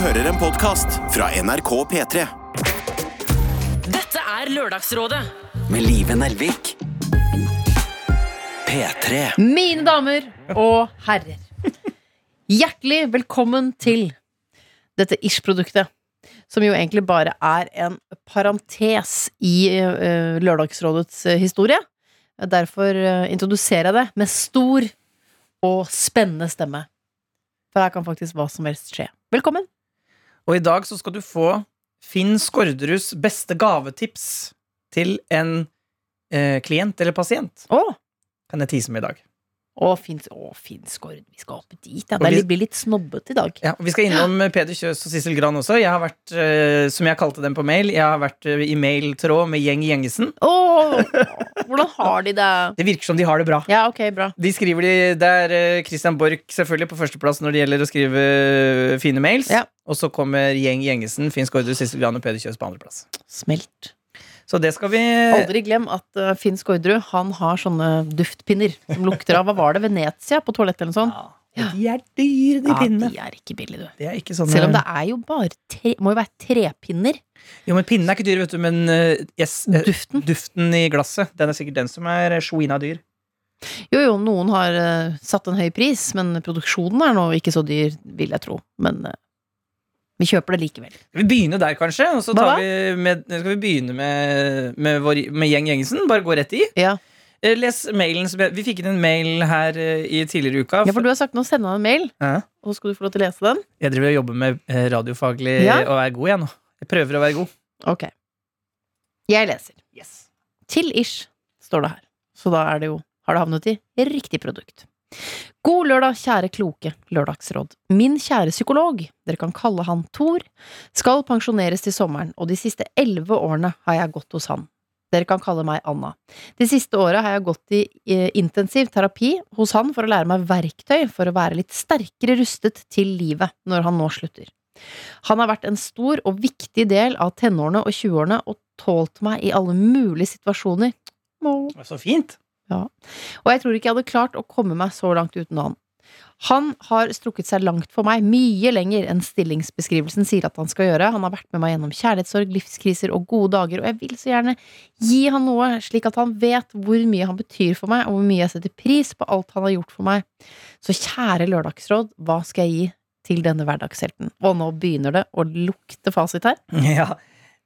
hører en podkast fra NRK P3. Dette er Lørdagsrådet Med Live Nelvik. P3. Mine damer og herrer. Hjertelig velkommen til dette Ish-produktet. Som jo egentlig bare er en parentes i uh, Lørdagsrådets uh, historie. Derfor uh, introduserer jeg det med stor og spennende stemme. For her kan faktisk hva som helst skje. Velkommen. Og i dag så skal du få Finn Skårderuds beste gavetips til en eh, klient eller pasient. Oh. Kan jeg tise med i dag. Å, fin, å, fin. Vi skal opp dit. Ja. Det blir litt snobbete i dag. Ja, og Vi skal innom Peder Kjøs og Sissel Gran også. Jeg har vært, eh, som jeg kalte dem på mail, jeg har vært eh, i mailtråd med Gjeng Gjengesen. Oh, hvordan har de det? Det virker som de har det bra. Ja, ok, bra. De skriver de, Det er eh, Christian Borch selvfølgelig på førsteplass når det gjelder å skrive eh, fine mails. Ja. Og så kommer Gjeng Gjengesen, Finn Skårderud, Sissel Gran og Peder Kjøs på andreplass. Smelt. Så det skal vi Aldri glem at uh, Finn Skårderud Han har sånne duftpinner som lukter av Hva var det? Venezia på toalettet eller noe sånt? Ja, De er dyre, de Ja, pinnene. de er ikke billige, du. Det er ikke sånne Selv om det er jo bare tre, Må jo være trepinner. Jo, men Pinnen er ikke dyr, vet du, men eh, yes, eh, Duften. duften i glasset Den er sikkert den som er sjoina dyr. Jo, jo, noen har uh, satt en høy pris, men produksjonen er nå ikke så dyr, vil jeg tro. Men uh, vi kjøper det likevel. Vi begynner der, kanskje? Og så tar vi med, skal vi begynne med, med, vår, med Gjeng Gjengesen? Bare gå rett i. Ja. Eh, Les mailen Vi fikk inn en mail her eh, i tidligere uka. ja, for du har sagt nå å sende en mail, Ja. og så skal du få lov til å lese den. Jeg driver og jobber med eh, radiofaglig Ja. og er god, jeg nå. Jeg prøver å være god. Ok. Jeg leser. Yes. Til ish, står det her. Så da er det jo, har det havnet i riktig produkt. God lørdag, kjære kloke lørdagsråd. Min kjære psykolog, dere kan kalle han Thor, skal pensjoneres til sommeren, og de siste elleve årene har jeg gått hos han. Dere kan kalle meg Anna. De siste åra har jeg gått i eh, intensiv terapi hos han for å lære meg verktøy for å være litt sterkere rustet til livet når han nå slutter. Han har vært en stor og viktig del av tenårene og 20-årene og tålt meg i alle mulige situasjoner. Åh. Så fint. Og jeg tror ikke jeg hadde klart å komme meg så langt uten han. Han har strukket seg langt for meg, mye lenger enn stillingsbeskrivelsen sier at han skal gjøre. Han har vært med meg gjennom kjærlighetssorg, livskriser og gode dager, og jeg vil så gjerne gi han noe, slik at han vet hvor mye han betyr for meg, og hvor mye jeg setter pris på alt han har gjort for meg. Så kjære lørdagsråd, hva skal jeg gi til denne hverdagshelten? Og nå begynner det å lukte fasit her. Ja.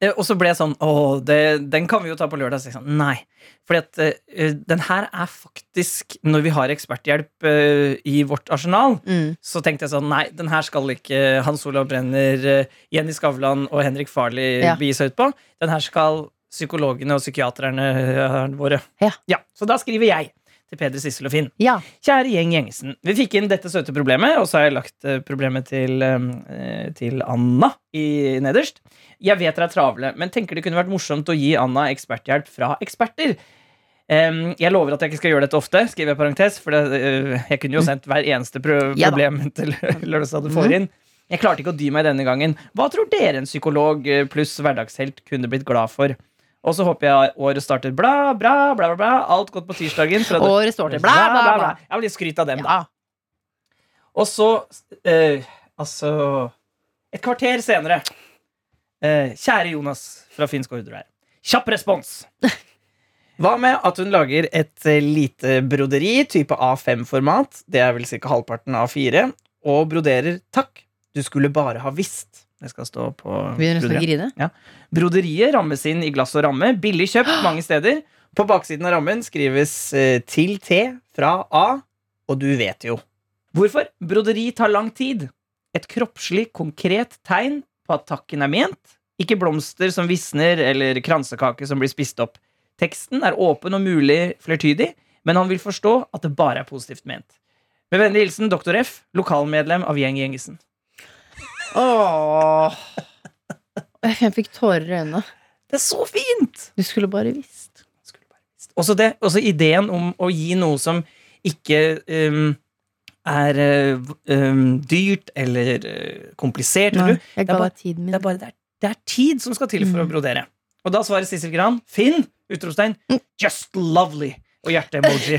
Eh, Og så ble jeg sånn Å, det, den kan vi jo ta på lørdag. Så jeg sånn, Nei. Fordi at eh, den her er faktisk Når vi har eksperthjelp uh, i vårt arsenal, Mm. så tenkte jeg sånn Nei, den her skal ikke Hans Olav Brenner, uh, Jenny Skavlan og Henrik Farley Ja. begi seg ut på. Den her skal psykologene og psykiaterne våre. Ja. Så da skriver jeg til Peder, Sissel og Finn. Ja. Kjære gjeng Gjengesen. Vi fikk inn dette søte problemet, og så har jeg lagt eh, problemet til, eh, til Anna i nederst. Jeg vet dere er travle, men tenker det kunne vært morsomt å gi Anna eksperthjelp fra eksperter. Um, jeg lover at jeg ikke skal gjøre dette ofte, skriver jeg parentes, for det, uh, jeg kunne jo sendt hver eneste pro Ja problem til Lørdagsrådet får inn. Jeg klarte ikke å dy meg denne gangen. Hva tror dere en psykolog pluss hverdagshelt kunne blitt glad for? Og så håper jeg året starter bla, bla, bla, bla, bla. Alt godt på tirsdagen. Året starter bla, bla, bla, bla. Jeg vil litt skryt av dem, da. Og så eh, Altså Et kvarter senere. Eh, kjære Jonas fra Finsk ordre her. Kjapp respons. Hva med at hun lager et eh, lite broderi, type A5-format, det er vel ca. halvparten av A4, og broderer 'Takk, du skulle bare ha visst'. Det skal stå på broderiet. Ja. Broderiet rammes inn i glass og ramme, billig kjøpt mange steder. På baksiden av rammen skrives eh, 'til T' fra A, og du vet jo. Hvorfor? Broderi tar lang tid. Et kroppslig, konkret tegn på at takken er ment. Ikke blomster som visner, eller kransekake som blir spist opp. Teksten er åpen og mulig flertydig, men han vil forstå at det bare er positivt ment. Med vennlig hilsen Dr. F, lokalmedlem av Gjeng Gjengesen. Åh. Jeg fikk tårer i øynene. Det er så fint! Du skulle bare visst. Også, det, også ideen om å gi noe som ikke um, er uh, um, dyrt eller uh, komplisert. Nei, jeg det, ga bare, deg tiden det, min. er bare, det, er, det er tid som skal til for å Mm. brodere. Og da svarer Sissel Gran Finn! Utropstegn. Just lovely! Og hjerte-emoji.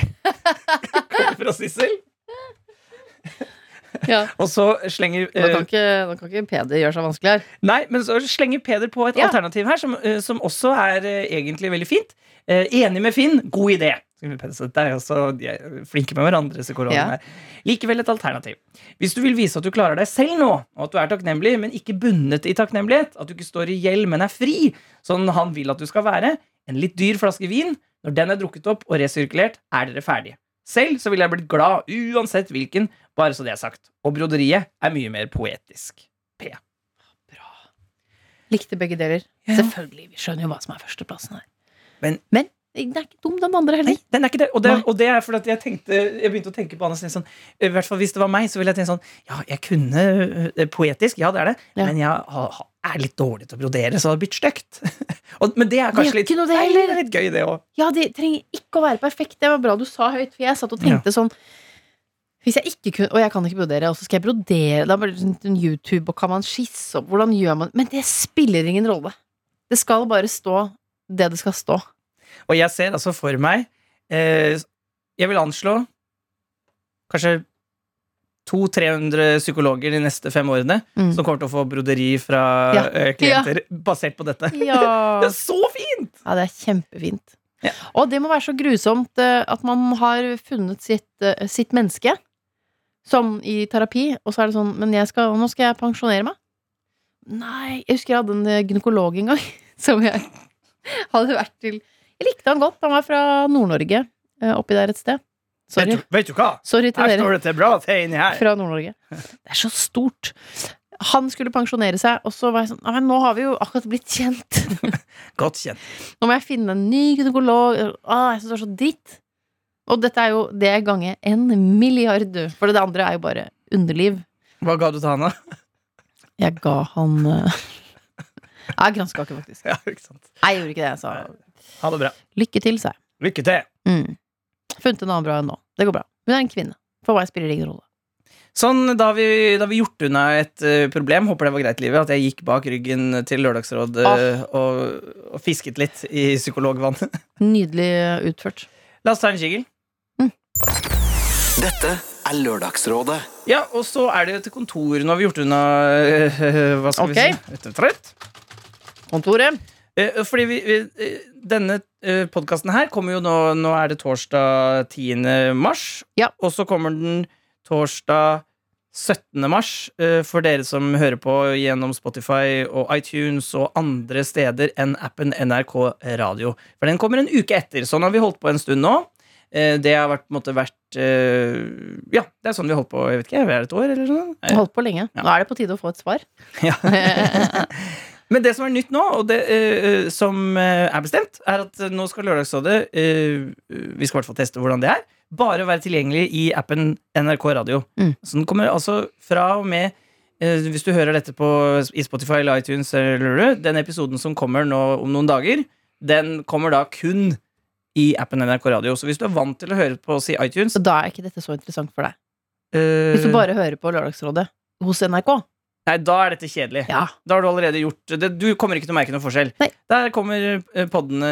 Kommer fra Sissel. Ja. Og så slenger Da eh, kan ikke, da kan ikke Peder gjøre seg vanskelig her. Nei, men så slenger Peder på et Ja. alternativ her, som, eh, som også er eh, egentlig veldig fint. Eh, enig med Finn, god idé. Det er også, de er flinke med hverandre, psykologene Ja. Likevel et alternativ. Hvis du vil vise at du klarer deg selv nå, og at du er takknemlig, men ikke bundet i takknemlighet, at du ikke står i gjeld, men er fri, sånn han vil at du skal være, en litt dyr flaske vin, når den er drukket opp og resirkulert, er dere ferdige. Selv så ville jeg blitt glad uansett hvilken, bare så det er sagt. Og broderiet er mye mer poetisk. P. Likte begge deler. Ja. Selvfølgelig. Vi skjønner jo hva som er førsteplassen her. Men- Men det er ikke dum, den andre Nei, heller. den er ikke det. Og det, og det er fordi jeg tenkte Jeg begynte å tenke på Anne Steen sånn I hvert fall hvis det var meg, så ville jeg tenke sånn Ja, jeg kunne øh, Poetisk, ja, det er det. Ja. Men jeg er litt dårlig til å brodere, så det har blitt stygt. Men det er Det er kanskje litt det Nei, det er litt gøy, det òg. Ja, det trenger ikke å være perfekt. Det var bra du sa høyt, for jeg satt og tenkte sånn Hvis jeg ikke kunne Og jeg kan ikke brodere, og så skal jeg brodere. Da bare sånn YouTube, og kan man skisse opp Hvordan gjør man Men det spiller ingen rolle. Det skal bare stå det det skal stå. Og jeg ser altså for meg eh, Jeg vil anslå kanskje 200-300 psykologer de neste fem årene Mm. som kommer til å få broderi fra Ja. klienter klienter basert på dette. Ja. Det er så fint! Ja, det er kjempefint. Ja. Og det må være så grusomt eh, at man har funnet sitt, eh, sitt menneske, som i terapi, og så er det sånn Men jeg skal, nå skal jeg pensjonere meg. Nei, jeg husker jeg hadde en eh, gynekolog en gang som jeg hadde vært til Jeg likte han godt. Han var fra Nord-Norge, eh, oppi der et sted. Sorry. Vet, du, vet du hva? Sorry til Her dere står det til bra til inni her. fra Nord-Norge. Det er så stort. Han skulle pensjonere seg, og så var jeg sånn Nå har vi jo akkurat blitt kjent. Godt kjent. Nå må jeg finne en ny gynekolog. Åh, jeg synes det er så dritt. Og dette er jo det ganger en milliard, du. For det andre er jo bare underliv. Hva ga du til han, da? Jeg ga han uh... Jeg granska ikke, faktisk. Ja, ikke sant. Jeg gjorde ikke det. så Ha det bra. lykke til, sa jeg. Lykke til. Mm. Funnet en annen bra enn nå. Det går bra. Hun er en kvinne. For meg spiller det ingen rolle. Sånn, da har vi, da har vi gjort unna et uh, problem. Håper det var greit, livet. At jeg gikk bak ryggen til Lørdagsrådet eh, og, og fisket litt i psykologvann. Nydelig utført. La oss ta en jiggle. Dette er Lørdagsrådet. Ja, og så er det til kontor. Nå har vi gjort unna uh, Hva skal okay. vi si? Rett og slett. Kontoret. Eh, fordi vi, vi, eh, denne podkasten her kommer jo nå Nå er det torsdag 10. mars. Ja. Og så kommer den torsdag 17. mars eh, for dere som hører på gjennom Spotify og iTunes og andre steder enn appen NRK Radio. For den kommer en uke etter. Sånn har vi holdt på en stund nå. Eh, det har vært, på en måte vært eh, Ja, det er sånn vi har holdt på jeg vet ikke, er det et år eller sånn? Holdt på lenge. Ja. Nå er det på tide å få et svar. Ja. Men det som er nytt nå, og det uh, som eh, er bestemt, er at nå skal Lørdagsrådet uh, Vi skal i hvert fall teste hvordan det er. Bare være tilgjengelig i appen NRK Radio. Mm. Så den kommer altså fra og med uh, Hvis du hører dette på, i Spotify eller iTunes, eller, den episoden som kommer nå om noen dager, den kommer da kun i appen NRK Radio. Så hvis du er vant til å høre på oss i iTunes Så da er ikke dette så interessant for deg. Hvis du bare hører på Lørdagsrådet hos NRK. Nei, da er dette kjedelig. Ja. Da har du allerede gjort det. Du kommer ikke til å merke noen forskjell. Nei. Der kommer eh, poddene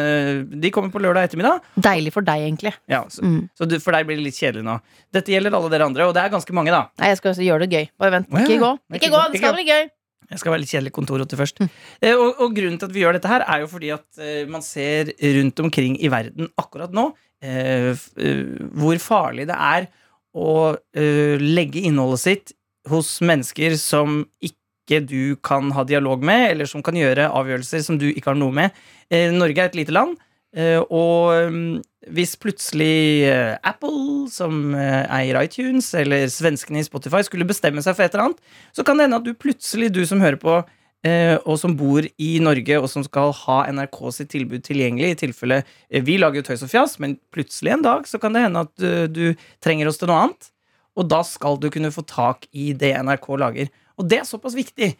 De kommer på lørdag ettermiddag. Deilig for deg, egentlig. Ja, så, Mm. så du, for deg blir det litt kjedelig nå. Dette gjelder alle dere andre, og det er ganske mange, da. Nei, jeg skal også gjøre det gøy. Bare vent. Ikke gå. Ikke gå, det skal bli gøy. Jeg skal være litt kjedelig kontorrotte først. Mm. Eh, og, og grunnen til at vi gjør dette her, er jo fordi at eh, man ser rundt omkring i verden akkurat nå eh, eh, hvor farlig det er å eh, legge innholdet sitt hos mennesker som ikke du kan ha dialog med, eller som kan gjøre avgjørelser som du ikke har noe med. Eh, Norge er et lite land, eh, og mm, hvis plutselig eh, Apple, som eier iTunes, eller svenskene i Spotify, skulle bestemme seg for et eller annet, så kan det hende at du plutselig, du som hører på, og som bor i Norge, og som skal ha NRK sitt tilbud tilgjengelig, i tilfelle Vi lager jo tøys og fjas, men plutselig en dag så kan det hende at du trenger oss til noe annet. Og da skal du kunne få tak i det NRK lager. Og det er såpass viktig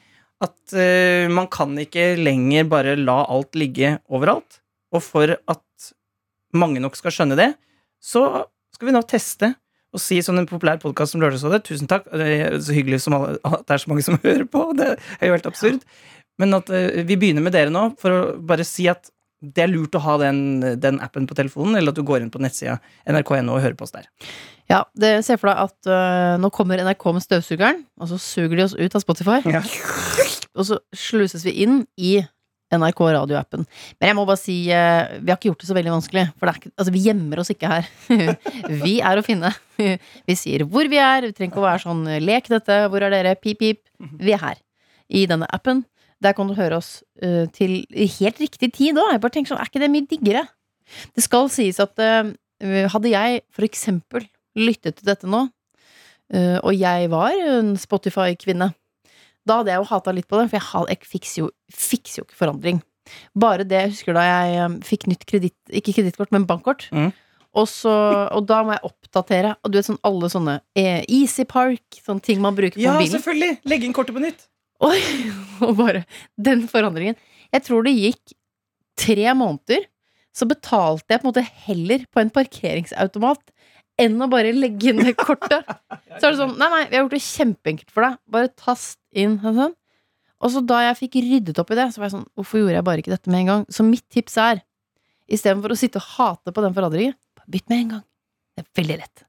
at uh, man kan ikke lenger bare la alt ligge overalt. Og for at mange nok skal skjønne det, så skal vi nå teste og si som en populær podkast som Lørdagsrådet Tusen takk, det er så hyggelig som alle, at det er så mange som hører på. Det er jo helt absurd. Men at uh, vi begynner med dere nå, for å bare si at det er lurt å ha den, den appen på telefonen, eller at du går inn på nettsida nrk.no og hører på oss der. Ja, det ser for deg at uh, nå kommer NRK med støvsugeren, og så suger de oss ut av Spotify. Ja. Og så sluses vi inn i NRK radioappen. Men jeg må bare si, uh, vi har ikke gjort det så veldig vanskelig. For det er ikke, altså, vi gjemmer oss ikke her. vi er å finne. Vi sier hvor vi er. Vi trenger ikke å være sånn lek dette, hvor er dere, pip, pip. Vi er her. I denne appen. Der kan du høre oss uh, til helt riktig tid òg. Jeg bare tenker sånn, er ikke det mye diggere? Det skal sies at uh, hadde jeg for eksempel lyttet til dette nå, uh, og jeg var en Spotify-kvinne, da hadde jeg jo hata litt på det, for jeg, had, jeg fikser jo, fikser jo ikke forandring. Bare det jeg husker da jeg øh, fikk nytt kreditt, ikke kredittkort, men bankkort. Mm. Og, så, og da må jeg oppdatere. Og du vet sånn alle sånne eh, Easy Park, sånne ting man bruker på Ja, mobilen. selvfølgelig! Legge inn kortet på nytt. Oi, og bare den forandringen. Jeg tror det gikk tre måneder, så betalte jeg på en måte heller på en parkeringsautomat enn å bare legge inn det kortet. Så er det sånn, nei, nei, vi har gjort det kjempeenkelt for deg. Bare tast inn. Sånn, sånn. Og så da jeg fikk ryddet opp i det, så var jeg sånn, hvorfor gjorde jeg bare ikke dette med en gang? Så mitt tips er, istedenfor å sitte og hate på den forandringen, bare bytt med en gang. Det er veldig lett.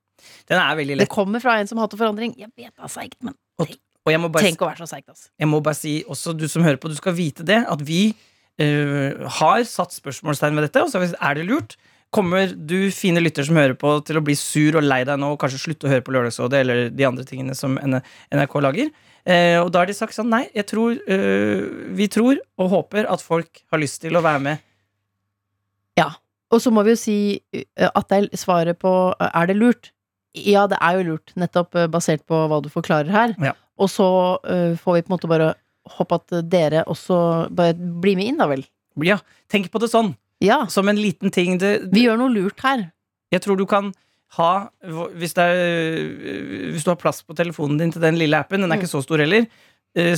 Den er veldig Det kommer fra en som hater forandring. Jeg vet altså ikke, men Og bare tenk å være så seigt, altså. jeg må bare si, også du som hører på, du skal vite det, at vi uh, har satt spørsmålstegn ved dette, og så er det lurt. Kommer du fine lytter som hører på, til å bli sur og lei deg nå og kanskje slutte å høre på Lørdagsrådet eller de andre tingene som NRK lager? Eh, og da har de sagt sånn nei, jeg tror, eh, vi tror og håper at folk har lyst til å være med. Ja. Og så må vi jo si uh, at det er svaret på uh, er det lurt. Ja, det er jo lurt, nettopp basert på hva du forklarer her. Ja. Og så uh, får vi på en måte bare håpe at dere også bare blir med inn, da vel. Ja, tenk på det sånn, Ja, som en liten ting. Det, vi gjør noe lurt her. Jeg tror du kan ha hvis, det er, hvis du har plass på telefonen din til den lille appen, den er ikke så stor heller, eh,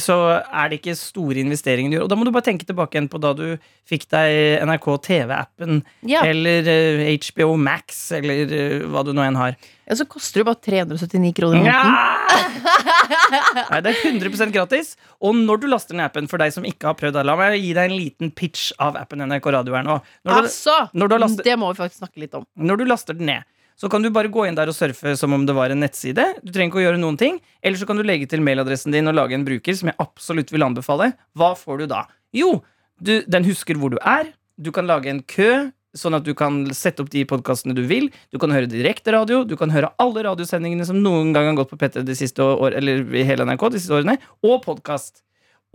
så er det ikke store investeringer du gjør. Og da må du bare tenke tilbake igjen på da du fikk deg NRK TV-appen, Ja, eller eh, HBO Max, eller eh, hva du nå enn har. ja Så koster det bare 379 kroner i måneden. Nei, det er 100% gratis. Og når du laster ned appen, for deg som ikke har prøvd la meg gi deg en liten pitch av appen NRK Radio her nå. Når du, Altså! når du lastet- Det må vi faktisk snakke litt om. Når du laster den ned, så kan du bare gå inn der og surfe som om det var en nettside. Du trenger ikke å gjøre noen ting. Eller så kan du legge til mailadressen din og lage en bruker, som jeg absolutt vil anbefale. Hva får du da? Jo, du, den husker hvor du er. Du kan lage en kø, sånn at du kan sette opp de podkastene du vil. Du kan høre direkte radio. Du kan høre alle radiosendingene som noen gang har gått på P3 de siste år, eller i hele NRK de siste årene, og podkast.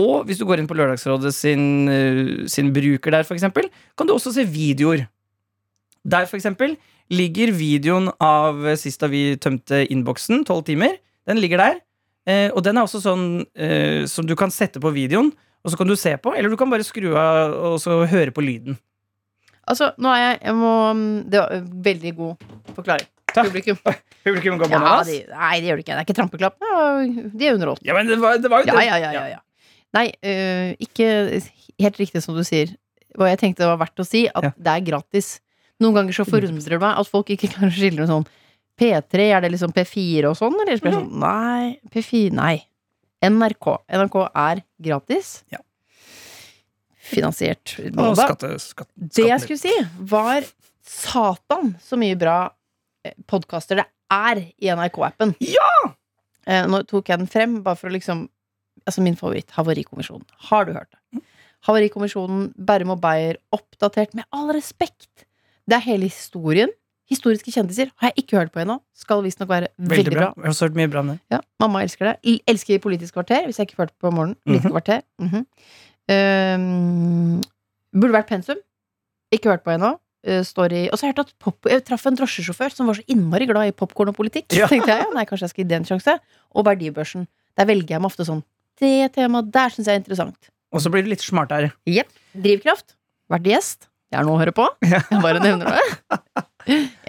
Og hvis du går inn på Lørdagsrådet sin, eh, sin bruker der, eksempel, kan du også se videoer. Der, for eksempel, ligger videoen av eh, sist da vi tømte innboksen, tolv timer. Den ligger der. Eh, og den er også sånn eh, som du kan sette på videoen, og så kan du se på, eller du kan bare skru av og så høre på lyden. Altså, nå er jeg, jeg må, Det var en veldig god forklaring. Takk. Publikum. Publikum går Ja, de, nei, det gjør det ikke. Det er ikke trampeklapp. De er underholdt. Ja, men det var, det var jo Ja, det. ja, ja, ja, ja. Nei, øh, ikke helt riktig som du sier. Hva jeg tenkte det var verdt å si, at det er gratis. Noen ganger så forundrer det meg at folk ikke klarer å skille sånn P3, er det liksom P4 og sånn, eller? Så blir jeg sånn, nei, P4, nei. NRK. NRK er gratis. Ja. Finansiert. Og skatte, skatt, det jeg skulle si, var satan så mye bra podkaster det er i NRK-appen. Ja! Eh, nå tok jeg den frem, bare for å liksom Altså min favoritt, Havarikommisjonen. Har du hørt det? Havarikommisjonen, Bærum og Beyer, oppdatert med all respekt. Det er hele historien. Historiske kjendiser har jeg ikke hørt på ennå. Skal visstnok være veldig, Veldig bra. bra. Jeg har hørt mye bra om det. Ja, mamma elsker det. L- Elsker Politisk kvarter, hvis jeg ikke hørte på morgenen. Mm -hmm. kvarter. Mm -hmm. um, burde vært pensum. Ikke hørt på ennå. Eh, står Og så har jeg hørt at pop, Jeg traff en drosjesjåfør som var så innmari glad i popkorn og politikk. Ja. Tenkte jeg, ja, nei, kanskje jeg skal gi det en sjanse. Og verdibørsen. Der velger jeg meg ofte sånn Det temaet der syns jeg er interessant. Og så blir du litt smartere. Jepp. Drivkraft. Vært gjest. Det er noe å høre på. Jeg bare nevner det.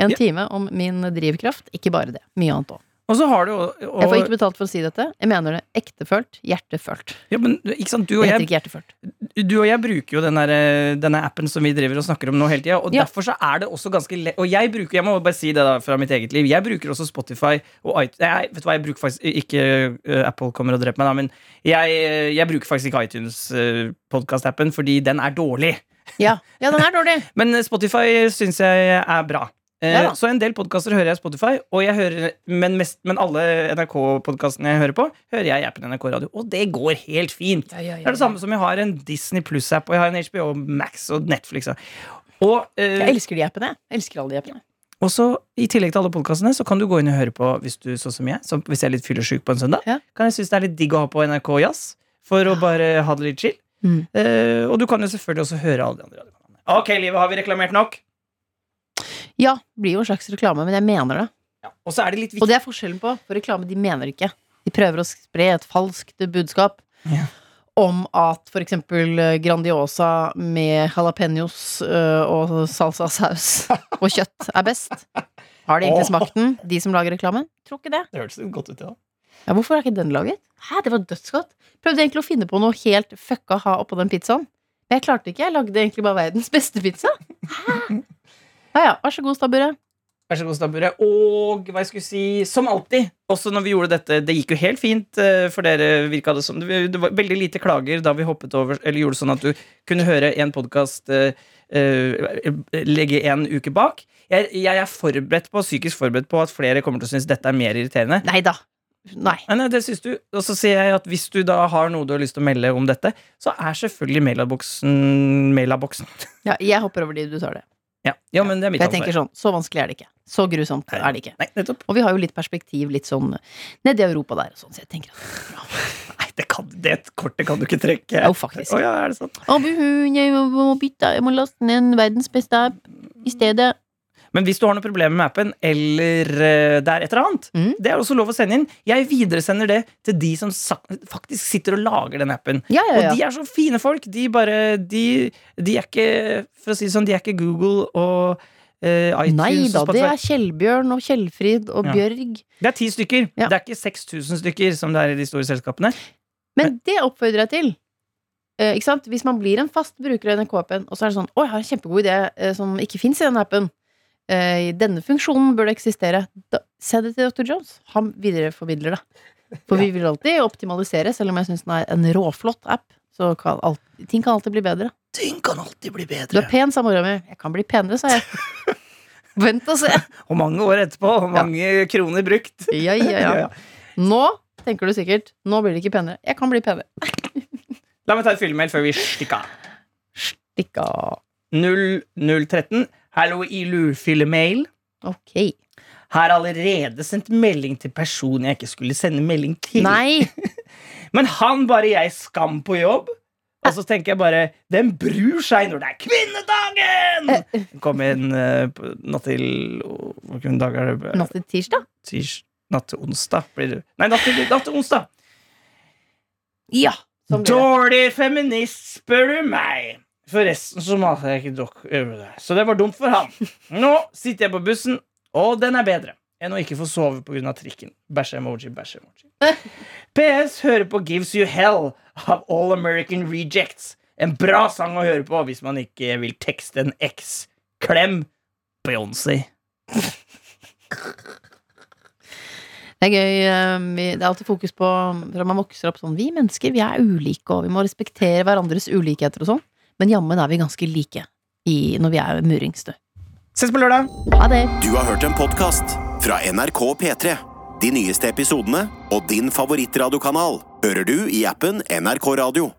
En time om min drivkraft. Ikke bare det. Mye annet òg. Og så har du og, Jeg får ikke betalt for å si dette. Jeg mener det ektefølt. Hjertefølt. ja, men, ikke sant, du og jeg ikke hjertefølt. du og jeg bruker jo den der, eh, denne appen som vi driver og snakker om nå hele tida. Og Ja. derfor så er det også ganske lett Og jeg bruker jeg må bare si det da fra mitt eget liv. Jeg bruker også Spotify og iTunes. Jeg, vet du hva, jeg bruker faktisk ikke eh, Apple kommer og dreper meg, da, men jeg, jeg bruker faktisk ikke iTunes-podkast-appen fordi den er dårlig. Ja, ja den er dårlig. Men Spotify syns jeg er bra. Eh, Ja så en del podkaster hører jeg Spotify, og jeg hører, men, mest, men alle NRK-podkastene jeg hører på, hører jeg i appen NRK Radio. Og det går helt fint. Det er det samme som jeg har en Disney Pluss-app, og jeg har en HBO Max og Netflix. ja. Og, uh, Jeg elsker de appene. Jeg elsker alle de appene. og så I tillegg til alle podkastene Så kan du gå inn og høre på hvis du sånn som jeg så Hvis jeg er litt fyllesyk på en søndag. Ja. Kan jeg synes det er litt digg å ha på NRK Jazz for å bare ha det litt chill. Mm. Eh, og du kan jo selvfølgelig også høre alle de andre radiokanalene. Ok, Livet, har vi reklamert nok? Ja, blir jo en slags reklame, men jeg mener det. Og så er det Og det er forskjellen på, for reklame de mener ikke. De prøver å spre et falskt budskap Ja. om at eksempel eh, Grandiosa med jalapeños og og salsasaus og kjøtt er best. Har de egentlig smakt den, de som lager reklamen? Tror ikke det. Det hørtes godt ut, ja. Ja, Hvorfor er ikke den laget? Hæ, det var dødsgodt. Prøvde egentlig å finne på noe helt fucka ha oppå den pizzaen. Men jeg klarte ikke. Jeg lagde egentlig bare verdens beste pizza. Hæ? Ja ja, vær så god, stabburet. Vær så god, stabburet. Og hva jeg skulle si, som alltid, også når vi gjorde dette Det gikk jo helt fint eh, for dere, virka det som. Det var veldig lite klager da vi hoppet over Eller gjorde sånn at du kunne høre en podkast legge en uke bak. Jeg, jeg er forberedt på, psykisk forberedt på at flere kommer til å synes dette er mer irriterende. Nei da. Nei. Nei, nei, det synes du. Og så sier jeg at hvis du da har noe du har lyst til å melde om dette, så er selvfølgelig mailaboksen mailaboksen. Ja, jeg hopper over de du tar det. Ja. ja, men det er mitt For jeg tenker sånn, så vanskelig er det ikke. Så grusomt er det ikke. Nei, nettopp. Og vi har jo litt perspektiv litt sånn nedi Europa der og sånn, så jeg tenker at Nei, det, kan, det kortet kan du ikke trekke. Jo, faktisk. Å ja, er det sant? Å, bu- jeg må bytte, jeg må laste ned en verdens beste app i stedet. Men hvis du har noen problemer med appen, eller eh, det er et eller annet, Mm. det er også lov å sende inn. Jeg videresender det til de som faktisk sitter og lager den appen. Ja, ja, Og de er så fine folk. De bare De, de er ikke For å si det sånn, de er ikke Google og Uh, iTunes Nei da, det er Kjellbjørn og Kjellfrid og Ja. Bjørg. Det er ti stykker. Ja. Det er ikke 6000 stykker som det er i de store selskapene. Men det oppfordrer jeg til. Eh? Hvis man blir en fast bruker av NRK-appen, og så er det sånn Å, jeg har en kjempegod idé eh, som ikke fins i den appen. Eh, denne funksjonen bør det eksistere. Da, se det til Dr. Jones. Han videreformidler det. For vi vil alltid optimalisere, selv om jeg syns den er en råflott app. Så kan alt, ting kan alltid bli bedre. Ting kan alltid bli bedre. Du er pen, sa mora mi. Jeg kan bli penere, sa jeg. Vent og se. Og mange år etterpå, og mange kroner brukt. Ja, ja, ja. Nå tenker du sikkert Nå blir det ikke penere. Jeg kan bli penere. La meg ta et fyllemail før vi stikker av. Stikka. 0013. Hallo, Ilu, fyllemail. Ok. Har allerede sendt melding til personen jeg ikke skulle sende melding til. Nei! Men han bare jeg skam på jobb. Og så tenker jeg bare Den bryr seg når det er kvinnedagen! Kom inn uh, natt til Hvilken dag er det? Natt til tirsdag? Tirs, natt til onsdag blir det. Nei, natt til, natt til onsdag. Ja. Sånn. Dårlig feminist, spør du meg. Forresten så maser jeg ikke dere over det. Så det var dumt for han. Nå sitter jeg på bussen, og den er bedre enn å ikke få sove pga. trikken. Bæsje-emoji, bæsje-emoji. PS hører på Gives You Hell av All American Rejects. En bra sang å høre på hvis man ikke vil tekste en X. Klem Beyoncé. Det er gøy. eh, Det er alltid fokus på Fra man vokser opp sånn Vi mennesker, vi er ulike, og vi må respektere hverandres ulikheter og sånn. Men jammen er vi ganske like i, når vi er murings, du. Ses på lørdag. Ha det! Du har hørt en podkast fra NRK P3. De nyeste episodene og din favorittradiokanal hører du i appen NRK Radio.